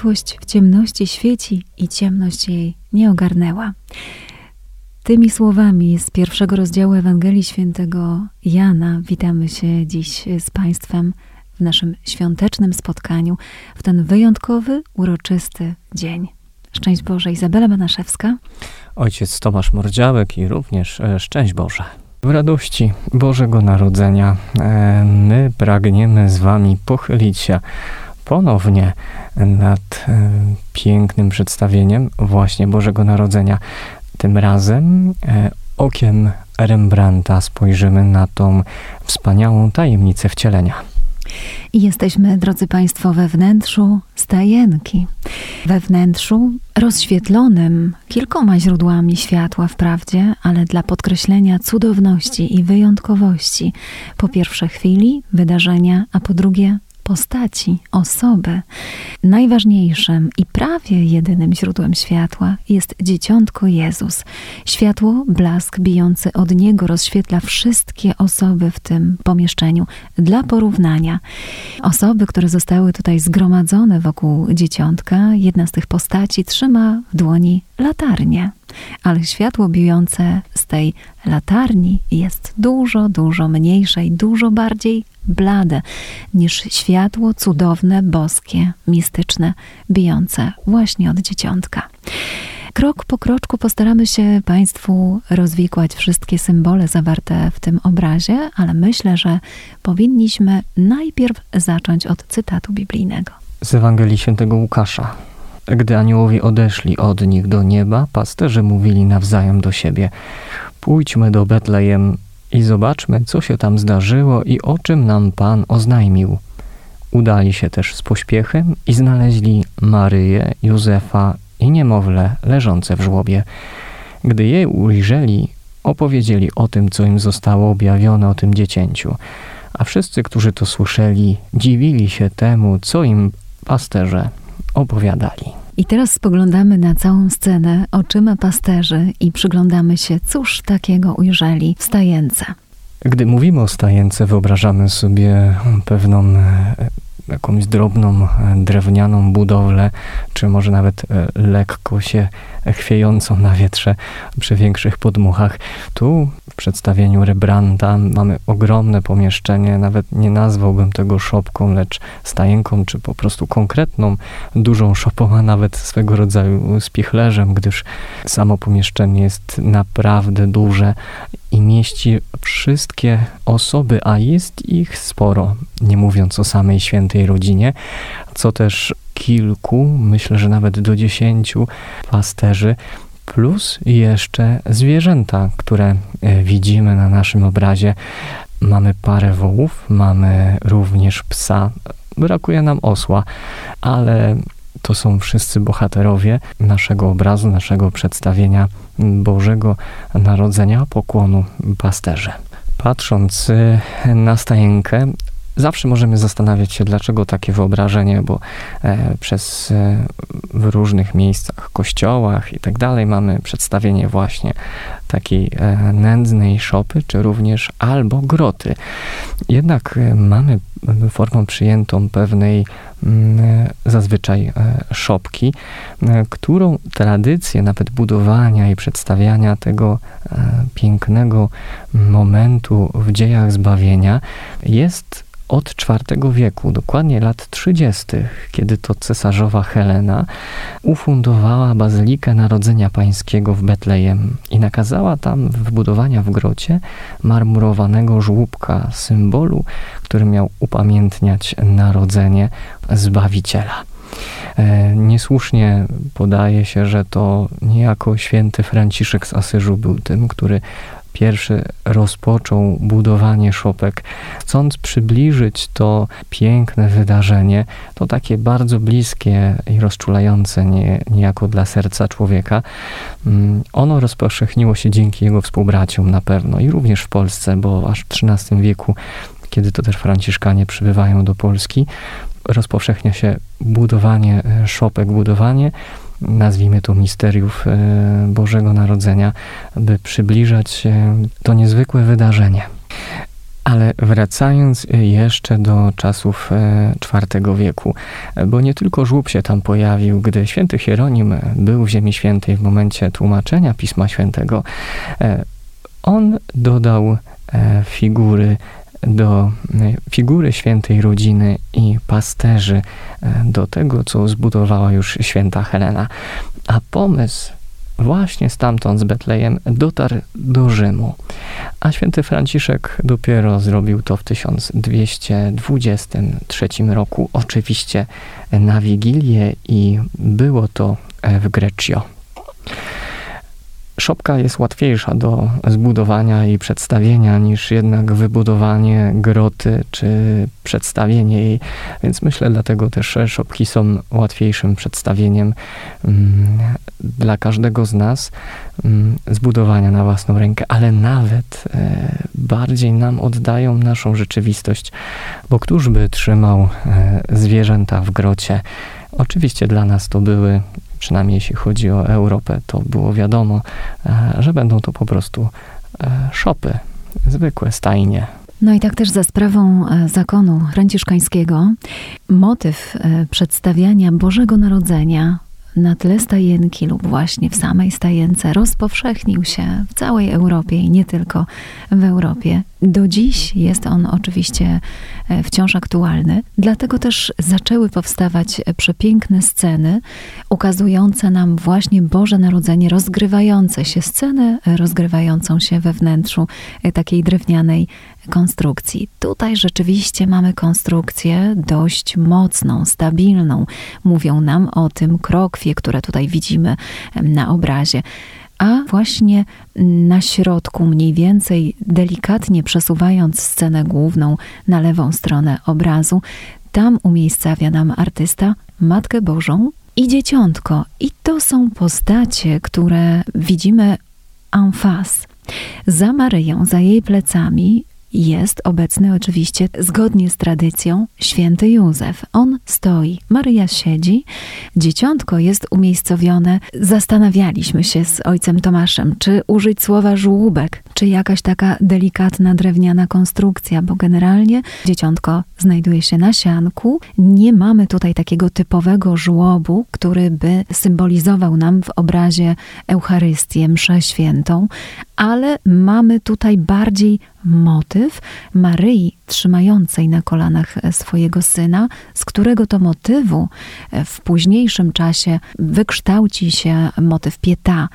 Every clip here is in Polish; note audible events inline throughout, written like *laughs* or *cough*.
światłość w ciemności świeci i ciemność jej nie ogarnęła. Tymi słowami z pierwszego rozdziału Ewangelii Świętego Jana witamy się dziś z Państwem w naszym świątecznym spotkaniu w ten wyjątkowy, uroczysty dzień. Szczęść Boże, Izabela Banaszewska. Ojciec Tomasz Mordziałek i również e, szczęść Boże. W radości Bożego Narodzenia e, my pragniemy z Wami pochylić się ponownie nad e, pięknym przedstawieniem właśnie Bożego Narodzenia. Tym razem okiem Rembrandta spojrzymy na tą wspaniałą tajemnicę wcielenia. Jesteśmy, drodzy Państwo, we wnętrzu stajenki. We wnętrzu rozświetlonym kilkoma źródłami światła wprawdzie, ale dla podkreślenia cudowności i wyjątkowości po pierwsze chwili, wydarzenia, a po drugie postaci, osoby. Najważniejszym i prawie jedynym źródłem światła jest dzieciątko Jezus. Światło, blask bijący od niego rozświetla wszystkie osoby w tym pomieszczeniu. Dla porównania, osoby, które zostały tutaj zgromadzone wokół dzieciątka, jedna z tych postaci trzyma w dłoni latarnię ale światło bijące z tej latarni jest dużo, dużo mniejsze i dużo bardziej blade niż światło cudowne, boskie, mistyczne, bijące właśnie od dzieciątka. Krok po kroczku postaramy się Państwu rozwikłać wszystkie symbole zawarte w tym obrazie, ale myślę, że powinniśmy najpierw zacząć od cytatu biblijnego. Z Ewangelii Świętego Łukasza. Gdy aniołowie odeszli od nich do nieba, pasterze mówili nawzajem do siebie: Pójdźmy do Betlejem i zobaczmy, co się tam zdarzyło i o czym nam Pan oznajmił. Udali się też z pośpiechem i znaleźli Maryję, Józefa i niemowlę leżące w żłobie. Gdy je ujrzeli, opowiedzieli o tym, co im zostało objawione o tym dziecięciu. A wszyscy, którzy to słyszeli, dziwili się temu, co im pasterze opowiadali. I teraz spoglądamy na całą scenę oczyma pasterzy i przyglądamy się, cóż takiego ujrzeli w stajence. Gdy mówimy o stajence, wyobrażamy sobie pewną e, jakąś drobną, e, drewnianą budowlę, czy może nawet e, lekko się chwiejącą na wietrze przy większych podmuchach. Tu w przedstawieniu Rebranda mamy ogromne pomieszczenie, nawet nie nazwałbym tego szopką, lecz stajenką, czy po prostu konkretną, dużą szopą, a nawet swego rodzaju spichlerzem, gdyż samo pomieszczenie jest naprawdę duże i mieści wszystkie osoby, a jest ich sporo, nie mówiąc o samej świętej rodzinie, co też kilku, myślę, że nawet do dziesięciu pasterzy, plus jeszcze zwierzęta, które e, widzimy na naszym obrazie. Mamy parę wołów, mamy również psa, brakuje nam osła, ale to są wszyscy bohaterowie naszego obrazu, naszego przedstawienia Bożego Narodzenia, pokłonu pasterze. Patrząc e, na stajenkę, Zawsze możemy zastanawiać się, dlaczego takie wyobrażenie, bo e, przez e, w różnych miejscach, kościołach i tak dalej mamy przedstawienie właśnie takiej e, nędznej szopy, czy również albo groty. Jednak mamy formą przyjętą pewnej mm, zazwyczaj szopki, którą tradycję nawet budowania i przedstawiania tego pięknego momentu w dziejach zbawienia jest od IV wieku, dokładnie lat 30., kiedy to cesarzowa Helena ufundowała Bazylikę Narodzenia Pańskiego w Betlejem i nakazała tam wbudowania w grocie marmurowanego żłóbka, symbolu, który miał upamiętniać narodzenie Zbawiciela. E, niesłusznie podaje się, że to niejako święty Franciszek z Asyżu był tym, który pierwszy rozpoczął budowanie szopek, chcąc przybliżyć to piękne wydarzenie, to takie bardzo bliskie i rozczulające nie, niejako dla serca człowieka. Mm, ono rozpowszechniło się dzięki jego współbraciom na pewno i również w Polsce, bo aż w XIII wieku, kiedy to też Franciszkanie przybywają do Polski, rozpowszechnia się budowanie e, szopek, budowanie nazwijmy to misteriów e, Bożego Narodzenia, by przybliżać to niezwykłe wydarzenie. Ale wracając jeszcze do czasów IV wieku, bo nie tylko żłób się tam pojawił, gdy święty Hieronim był w Ziemi Świętej w momencie tłumaczenia Pisma Świętego, on dodał figury do figury świętej rodziny i pasterzy, do tego, co zbudowała już święta Helena. A pomysł właśnie stamtąd z Betlejem dotarł do Rzymu. A święty Franciszek dopiero zrobił to w 1223 roku, oczywiście na Wigilię i było to w Greccio. Szopka jest łatwiejsza do zbudowania i przedstawienia niż jednak wybudowanie groty czy przedstawienie jej, więc myślę dlatego też szopki są łatwiejszym przedstawieniem mm, dla każdego z nas mm, zbudowania na własną rękę, ale nawet e, bardziej nam oddają naszą rzeczywistość, bo któż by trzymał e, zwierzęta w grocie? Oczywiście dla nas to były przynajmniej jeśli chodzi o Europę, to było wiadomo, e, że będą to po prostu e, szopy, zwykłe stajnie. No i tak też za sprawą e, zakonu franciszkańskiego motyw przedstawiania Bożego Narodzenia na tle stajenki lub właśnie w samej stajence rozpowszechnił się w całej Europie i nie tylko w Europie. Do dziś jest on oczywiście e, wciąż aktualny, dlatego też zaczęły powstawać przepiękne sceny ukazujące nam właśnie Boże Narodzenie, rozgrywające się sceny, rozgrywającą się we wnętrzu e, takiej drewnianej konstrukcji. Tutaj rzeczywiście mamy konstrukcję dość mocną, stabilną. Mówią nam o tym krokwie, które tutaj widzimy na obrazie a właśnie na środku, mniej więcej delikatnie przesuwając scenę główną na lewą stronę obrazu, tam umiejscawia nam artysta Matkę Bożą i Dzieciątko. I to są postacie, które widzimy en face. Za Maryją, za jej plecami jest obecny oczywiście zgodnie z tradycją święty Józef. On stoi, Maryja siedzi, dzieciątko jest umiejscowione. Zastanawialiśmy się z ojcem Tomaszem, czy użyć słowa żłóbek, czy jakaś taka delikatna drewniana konstrukcja, bo generalnie dzieciątko znajduje się na sianku. Nie mamy tutaj takiego typowego żłobu, który by symbolizował nam w obrazie Eucharystię, mszę świętą, ale mamy tutaj bardziej motyw Maryi trzymającej na kolanach swojego syna, z którego to motywu w późniejszym czasie wykształci się motyw pieta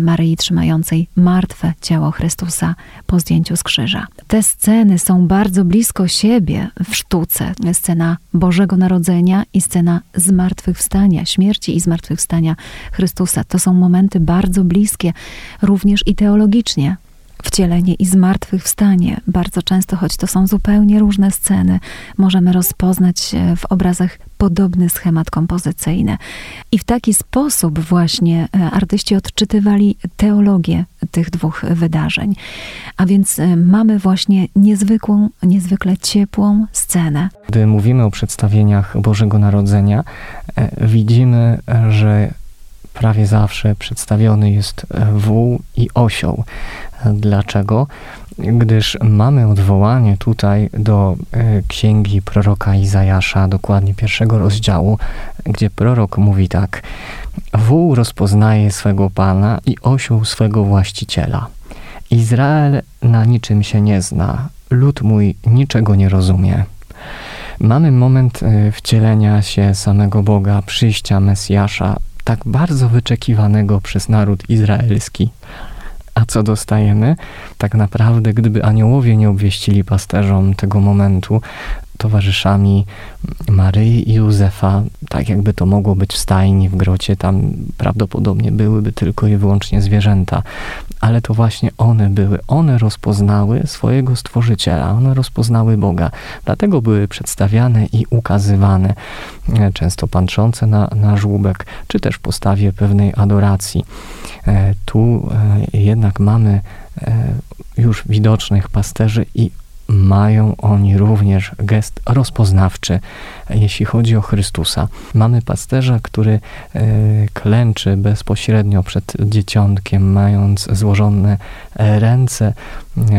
Maryi trzymającej martwe ciało Chrystusa po zdjęciu z krzyża. Te sceny są bardzo blisko siebie w sztuce. Scena Bożego Narodzenia i scena zmartwychwstania, śmierci i zmartwychwstania Chrystusa. To są momenty bardzo bliskie, również i teologicznie wcielenie i zmartwychwstanie. Bardzo często, choć to są zupełnie różne sceny, możemy rozpoznać w obrazach podobny schemat kompozycyjny. I w taki sposób właśnie e, artyści odczytywali teologię tych dwóch wydarzeń. A więc e, mamy właśnie niezwykłą, niezwykle ciepłą scenę. Gdy mówimy o przedstawieniach Bożego Narodzenia, e, widzimy, że prawie zawsze przedstawiony jest wół i osioł. Dlaczego? Gdyż mamy odwołanie tutaj do e, księgi proroka Izajasza, dokładnie pierwszego rozdziału, gdzie prorok mówi tak: Wół rozpoznaje swego pana i osioł swego właściciela. Izrael na niczym się nie zna, lud mój niczego nie rozumie. Mamy moment e, wcielenia się samego Boga, przyjścia Mesjasza, tak bardzo wyczekiwanego przez naród izraelski. A co dostajemy? Tak naprawdę, gdyby aniołowie nie obwieścili pasterzom tego momentu, towarzyszami Maryi i Józefa, tak jakby to mogło być w stajni, w grocie, tam prawdopodobnie byłyby tylko i wyłącznie zwierzęta, ale to właśnie one były, one rozpoznały swojego Stworzyciela, one rozpoznały Boga, dlatego były przedstawiane i ukazywane, e, często patrzące na, na żłóbek, czy też w postawie pewnej adoracji. E, tu e, jednak mamy już widocznych pasterzy i mają oni również gest rozpoznawczy, jeśli chodzi o Chrystusa. Mamy pasterza, który e, klęczy bezpośrednio przed dzieciątkiem, mając złożone e, ręce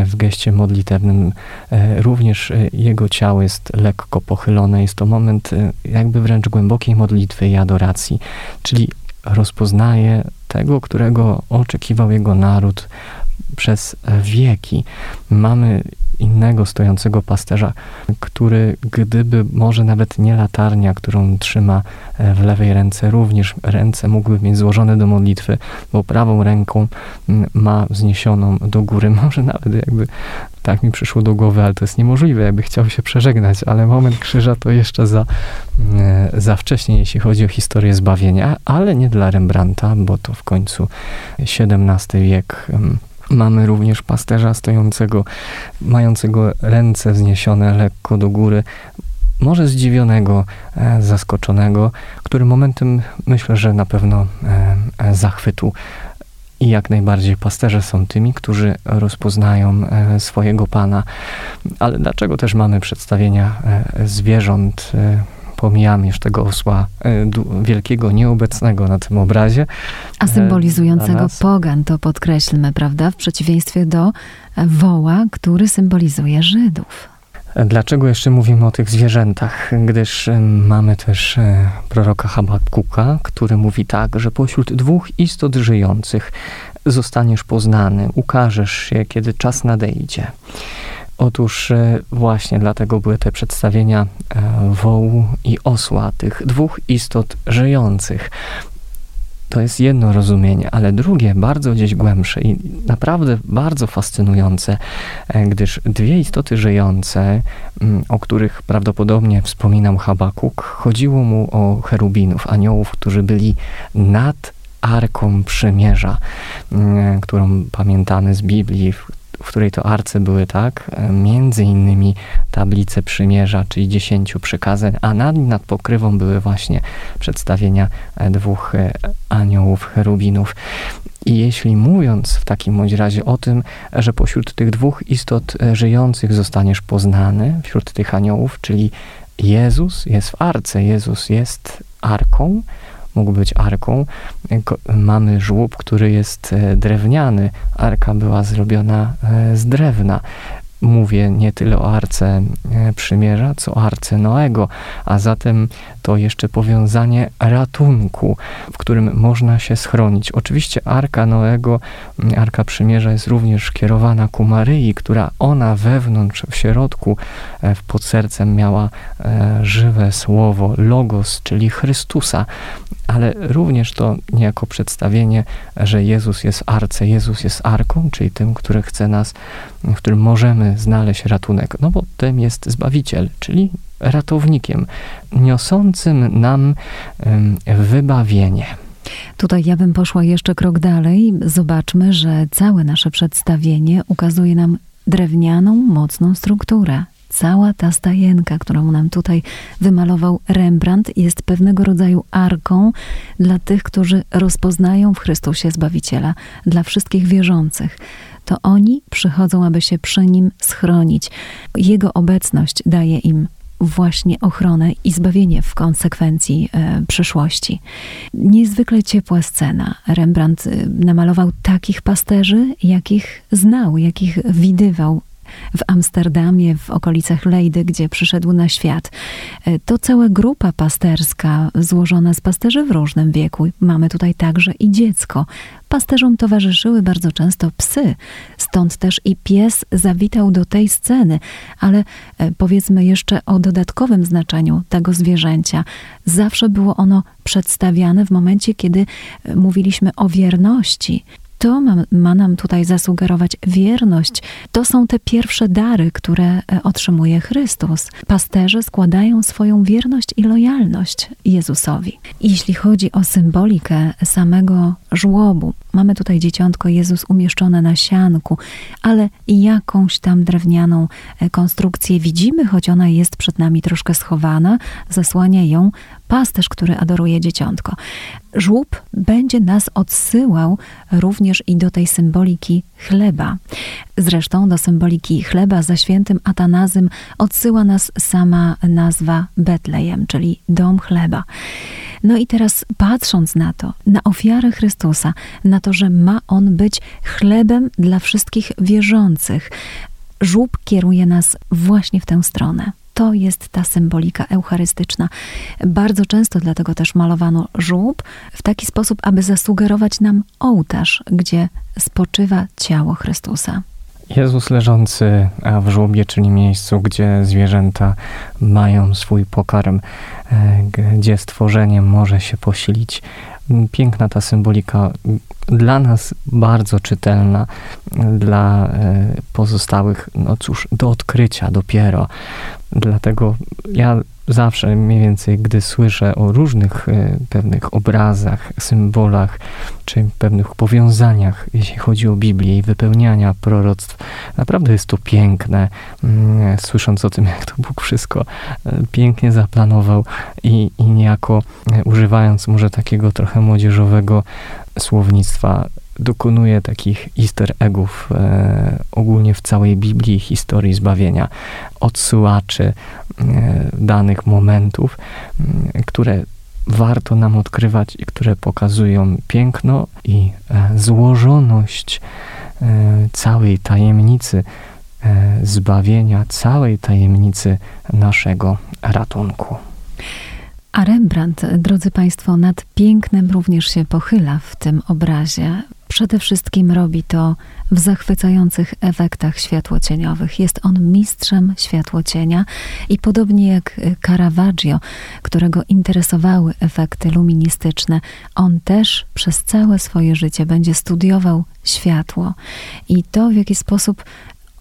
w geście modlitewnym. E, również jego ciało jest lekko pochylone. Jest to moment jakby wręcz głębokiej modlitwy i adoracji, czyli rozpoznaje tego, którego oczekiwał jego naród przez wieki. Mamy innego stojącego pasterza, który gdyby może nawet nie latarnia, którą trzyma e, w lewej ręce, również ręce mógłby mieć złożone do modlitwy, bo prawą ręką ma wzniesioną do góry. *laughs* Może nawet jakby tak mi przyszło do głowy, ale to jest niemożliwe, jakby chciał się przeżegnać, ale moment krzyża to jeszcze za, e, za wcześnie, jeśli chodzi o historię zbawienia, ale nie dla Rembrandta, bo to w końcu XVII wiek Mamy również pasterza stojącego, mającego ręce wzniesione lekko do góry, może zdziwionego, e, zaskoczonego, który momentem myślę, że na pewno e, e, zachwytu. I jak najbardziej pasterze są tymi, którzy rozpoznają swojego Pana. Ale dlaczego też mamy przedstawienia zwierząt? Pomijamy już tego osła e, wielkiego, nieobecnego na tym obrazie. A symbolizującego pogan, to podkreślmy, prawda? W przeciwieństwie do e, woła, który symbolizuje Żydów. Dlaczego jeszcze mówimy o tych zwierzętach? Gdyż e, mamy też proroka Habakuka, który mówi tak, że pośród dwóch istot żyjących zostaniesz poznany, ukażesz się, kiedy czas nadejdzie. Otóż e, właśnie dlatego były te przedstawienia e, wołu i osła, tych dwóch istot żyjących. To jest jedno rozumienie, ale drugie, bardzo gdzieś głębsze i naprawdę bardzo fascynujące, e, gdyż dwie istoty żyjące, o których prawdopodobnie wspominał Habakuk, chodziło mu o cherubinów, aniołów, którzy byli nad Arką Przymierza, którą pamiętamy z Biblii, której to arce były tak, e, między innymi tablice przymierza, czyli dziesięciu przykazań, a nad, nad pokrywą były właśnie przedstawienia e, dwóch e, aniołów, cherubinów. I jeśli mówiąc w takim bądź razie o tym, że pośród tych dwóch istot żyjących zostaniesz poznany, wśród tych aniołów, czyli Jezus jest w arce, Jezus jest arką, mógł być arką. Mamy żłób, który jest e, drewniany. Arka była zrobiona e, z drewna mówię nie tyle o Arce e, Przymierza, co o Arce Noego, a zatem to jeszcze powiązanie ratunku, w którym można się schronić. Oczywiście Arka Noego, Arka Przymierza jest również kierowana ku Maryi, która ona wewnątrz, w środku, pod sercem miała żywe słowo, logos, czyli Chrystusa, ale również to niejako przedstawienie, że Jezus jest arce, Jezus jest arką, czyli tym, który chce nas, w którym możemy znaleźć ratunek, no bo tym jest Zbawiciel, czyli ratownikiem, niosącym nam wybawienie. Tutaj ja bym poszła jeszcze krok dalej. Zobaczmy, że całe nasze przedstawienie ukazuje nam drewnianą, mocną strukturę. Cała ta stajenka, którą nam tutaj wymalował Rembrandt, jest pewnego rodzaju arką dla tych, którzy rozpoznają w Chrystusie Zbawiciela, dla wszystkich wierzących. To oni przychodzą, aby się przy nim schronić. Jego obecność daje im właśnie ochronę i zbawienie w konsekwencji e, przyszłości. Niezwykle ciepła scena. Rembrandt e, namalował takich pasterzy, jakich znał, jakich widywał w Amsterdamie, w okolicach Lejdy, gdzie przyszedł na świat. E, to cała grupa pasterska złożona z pasterzy w różnym wieku. Mamy tutaj także i dziecko. Pasterzom towarzyszyły bardzo często psy, stąd też i pies zawitał do tej sceny, ale e, powiedzmy jeszcze o dodatkowym znaczeniu tego zwierzęcia. Zawsze było ono przedstawiane w momencie, kiedy e, mówiliśmy o wierności, to ma, ma, nam tutaj zasugerować wierność. To są te pierwsze dary, które e, otrzymuje Chrystus. Pasterze składają swoją wierność i lojalność Jezusowi. Jeśli chodzi o symbolikę samego żłobu. Mamy tutaj dzieciątko Jezus umieszczone na sianku, ale jakąś tam drewnianą e, konstrukcję widzimy, choć ona jest przed nami troszkę schowana, zasłania ją pasterz, który adoruje dzieciątko. Żłób będzie nas odsyłał również i do tej symboliki chleba. Zresztą do symboliki chleba za świętym Atanazym odsyła nas sama nazwa Betlejem, czyli dom chleba. No i teraz patrząc na to, na ofiarę Chrystusa, na to, że ma on być chlebem dla wszystkich wierzących, żłób kieruje nas właśnie w tę stronę to jest ta symbolika eucharystyczna. Bardzo często dlatego też malowano żółb w taki sposób, aby zasugerować nam ołtarz, gdzie spoczywa ciało Chrystusa. Jezus leżący w żłobie, czyli miejscu, gdzie zwierzęta mają swój pokarm, e, gdzie stworzenie może się posilić. Piękna ta symbolika, dla nas bardzo czytelna, dla e, pozostałych, no cóż, do odkrycia dopiero. Dlatego ja zawsze mniej więcej, gdy słyszę o różnych e, pewnych obrazach, symbolach, czy pewnych powiązaniach, jeśli chodzi o Biblię i wypełniania proroctw, naprawdę jest to piękne, mm, słysząc o tym, jak to Bóg wszystko e, pięknie zaplanował i, i niejako e, używając może takiego trochę młodzieżowego słownictwa, dokonuje takich easter eggów e, ogólnie w całej Biblii historii zbawienia, odsyłaczy danych momentów, e, które warto nam odkrywać i które pokazują piękno i e, złożoność e, całej tajemnicy e, zbawienia, całej tajemnicy naszego ratunku. A Rembrandt, drodzy Państwo, nad pięknem również się pochyla w tym obrazie. Przede wszystkim robi to w zachwycających efektach światłocieniowych. Jest on mistrzem światłocienia i podobnie jak Caravaggio, którego interesowały efekty luministyczne, on też przez całe swoje życie będzie studiował światło i to, w jaki sposób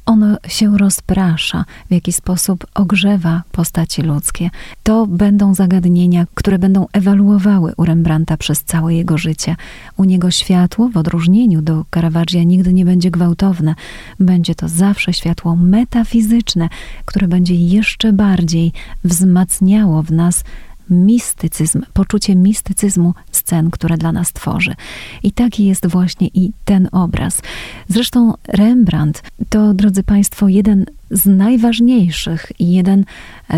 ono się rozprasza, w jaki sposób ogrzewa postaci ludzkie. To będą zagadnienia, które będą ewaluowały u Rembrandta przez całe jego życie. U niego światło, w odróżnieniu do Caravaggia, nigdy nie będzie gwałtowne. Będzie to zawsze światło metafizyczne, które będzie jeszcze bardziej wzmacniało w nas mistycyzm, poczucie mistycyzmu scen, które dla nas tworzy. I taki jest właśnie i ten obraz. Zresztą Rembrandt to, drodzy Państwo, jeden z najważniejszych i jeden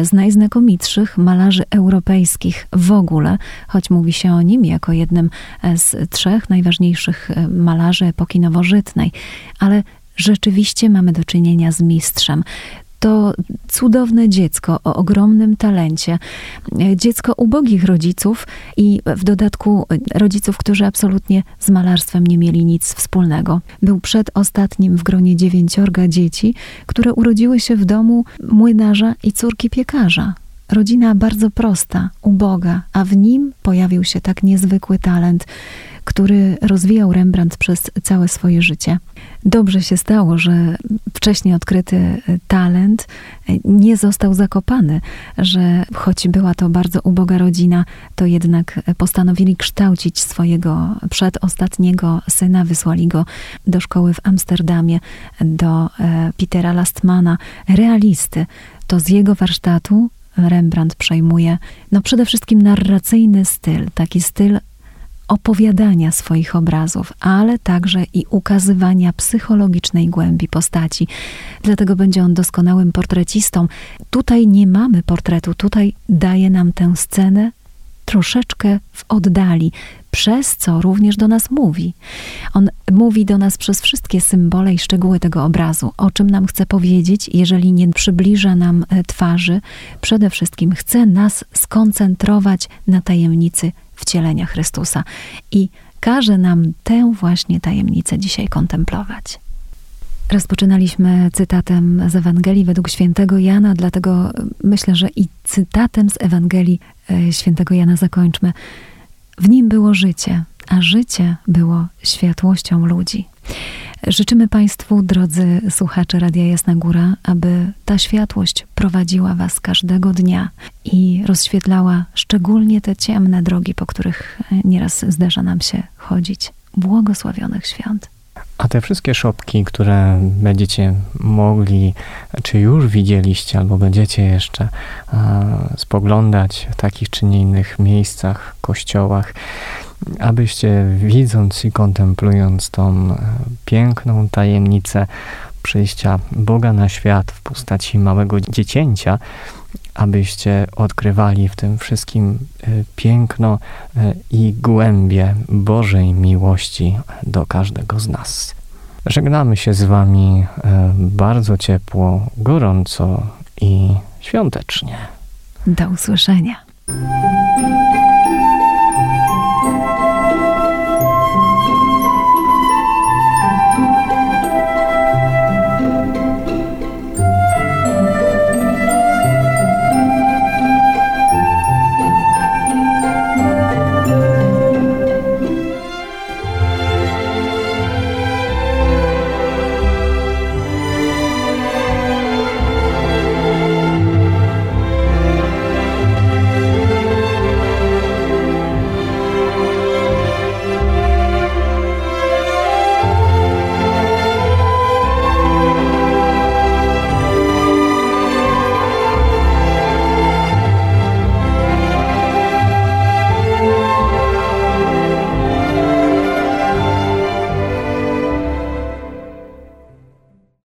z najznakomitszych malarzy europejskich w ogóle, choć mówi się o nim jako jednym z trzech najważniejszych malarzy epoki nowożytnej, ale rzeczywiście mamy do czynienia z mistrzem to cudowne dziecko o ogromnym talencie, dziecko ubogich rodziców i w dodatku rodziców, którzy absolutnie z malarstwem nie mieli nic wspólnego. Był przedostatnim w gronie dziewięciorga dzieci, które urodziły się w domu młynarza i córki piekarza. Rodzina bardzo prosta, uboga, a w nim pojawił się tak niezwykły talent, który rozwijał Rembrandt przez całe swoje życie. Dobrze się stało, że wcześniej odkryty talent nie został zakopany, że choć była to bardzo uboga rodzina, to jednak postanowili kształcić swojego przedostatniego syna, wysłali go do szkoły w Amsterdamie, do e, Petera Lastmana, realisty. To z jego warsztatu Rembrandt przejmuje no przede wszystkim narracyjny styl, taki styl opowiadania swoich obrazów, ale także i ukazywania psychologicznej głębi postaci. Dlatego będzie on doskonałym portrecistą. Tutaj nie mamy portretu, tutaj daje nam tę scenę troszeczkę w oddali, przez co również do nas mówi. On mówi do nas przez wszystkie symbole i szczegóły tego obrazu, o czym nam chce powiedzieć, jeżeli nie przybliża nam e, twarzy. Przede wszystkim chce nas skoncentrować na tajemnicy wcielenia Chrystusa i każe nam tę właśnie tajemnicę dzisiaj kontemplować. Rozpoczynaliśmy cytatem z Ewangelii według świętego Jana, dlatego myślę, że i cytatem z Ewangelii e, świętego Jana zakończmy. W nim było życie, a życie było światłością ludzi. Życzymy Państwu, drodzy słuchacze Radia Jasna Góra, aby ta światłość prowadziła Was każdego dnia i rozświetlała szczególnie te ciemne drogi, po których nieraz zdarza nam się chodzić. błogosławionych świąt. A te wszystkie szopki, które będziecie mogli, czy już widzieliście, albo będziecie jeszcze a, spoglądać w takich czy nie innych miejscach, kościołach, abyście widząc i kontemplując tą e, piękną tajemnicę przyjścia Boga na świat w postaci małego dziecięcia, abyście odkrywali w tym wszystkim e, piękno e, i głębie Bożej miłości do każdego z nas. Żegnamy się z Wami bardzo ciepło, gorąco i świątecznie. Do usłyszenia.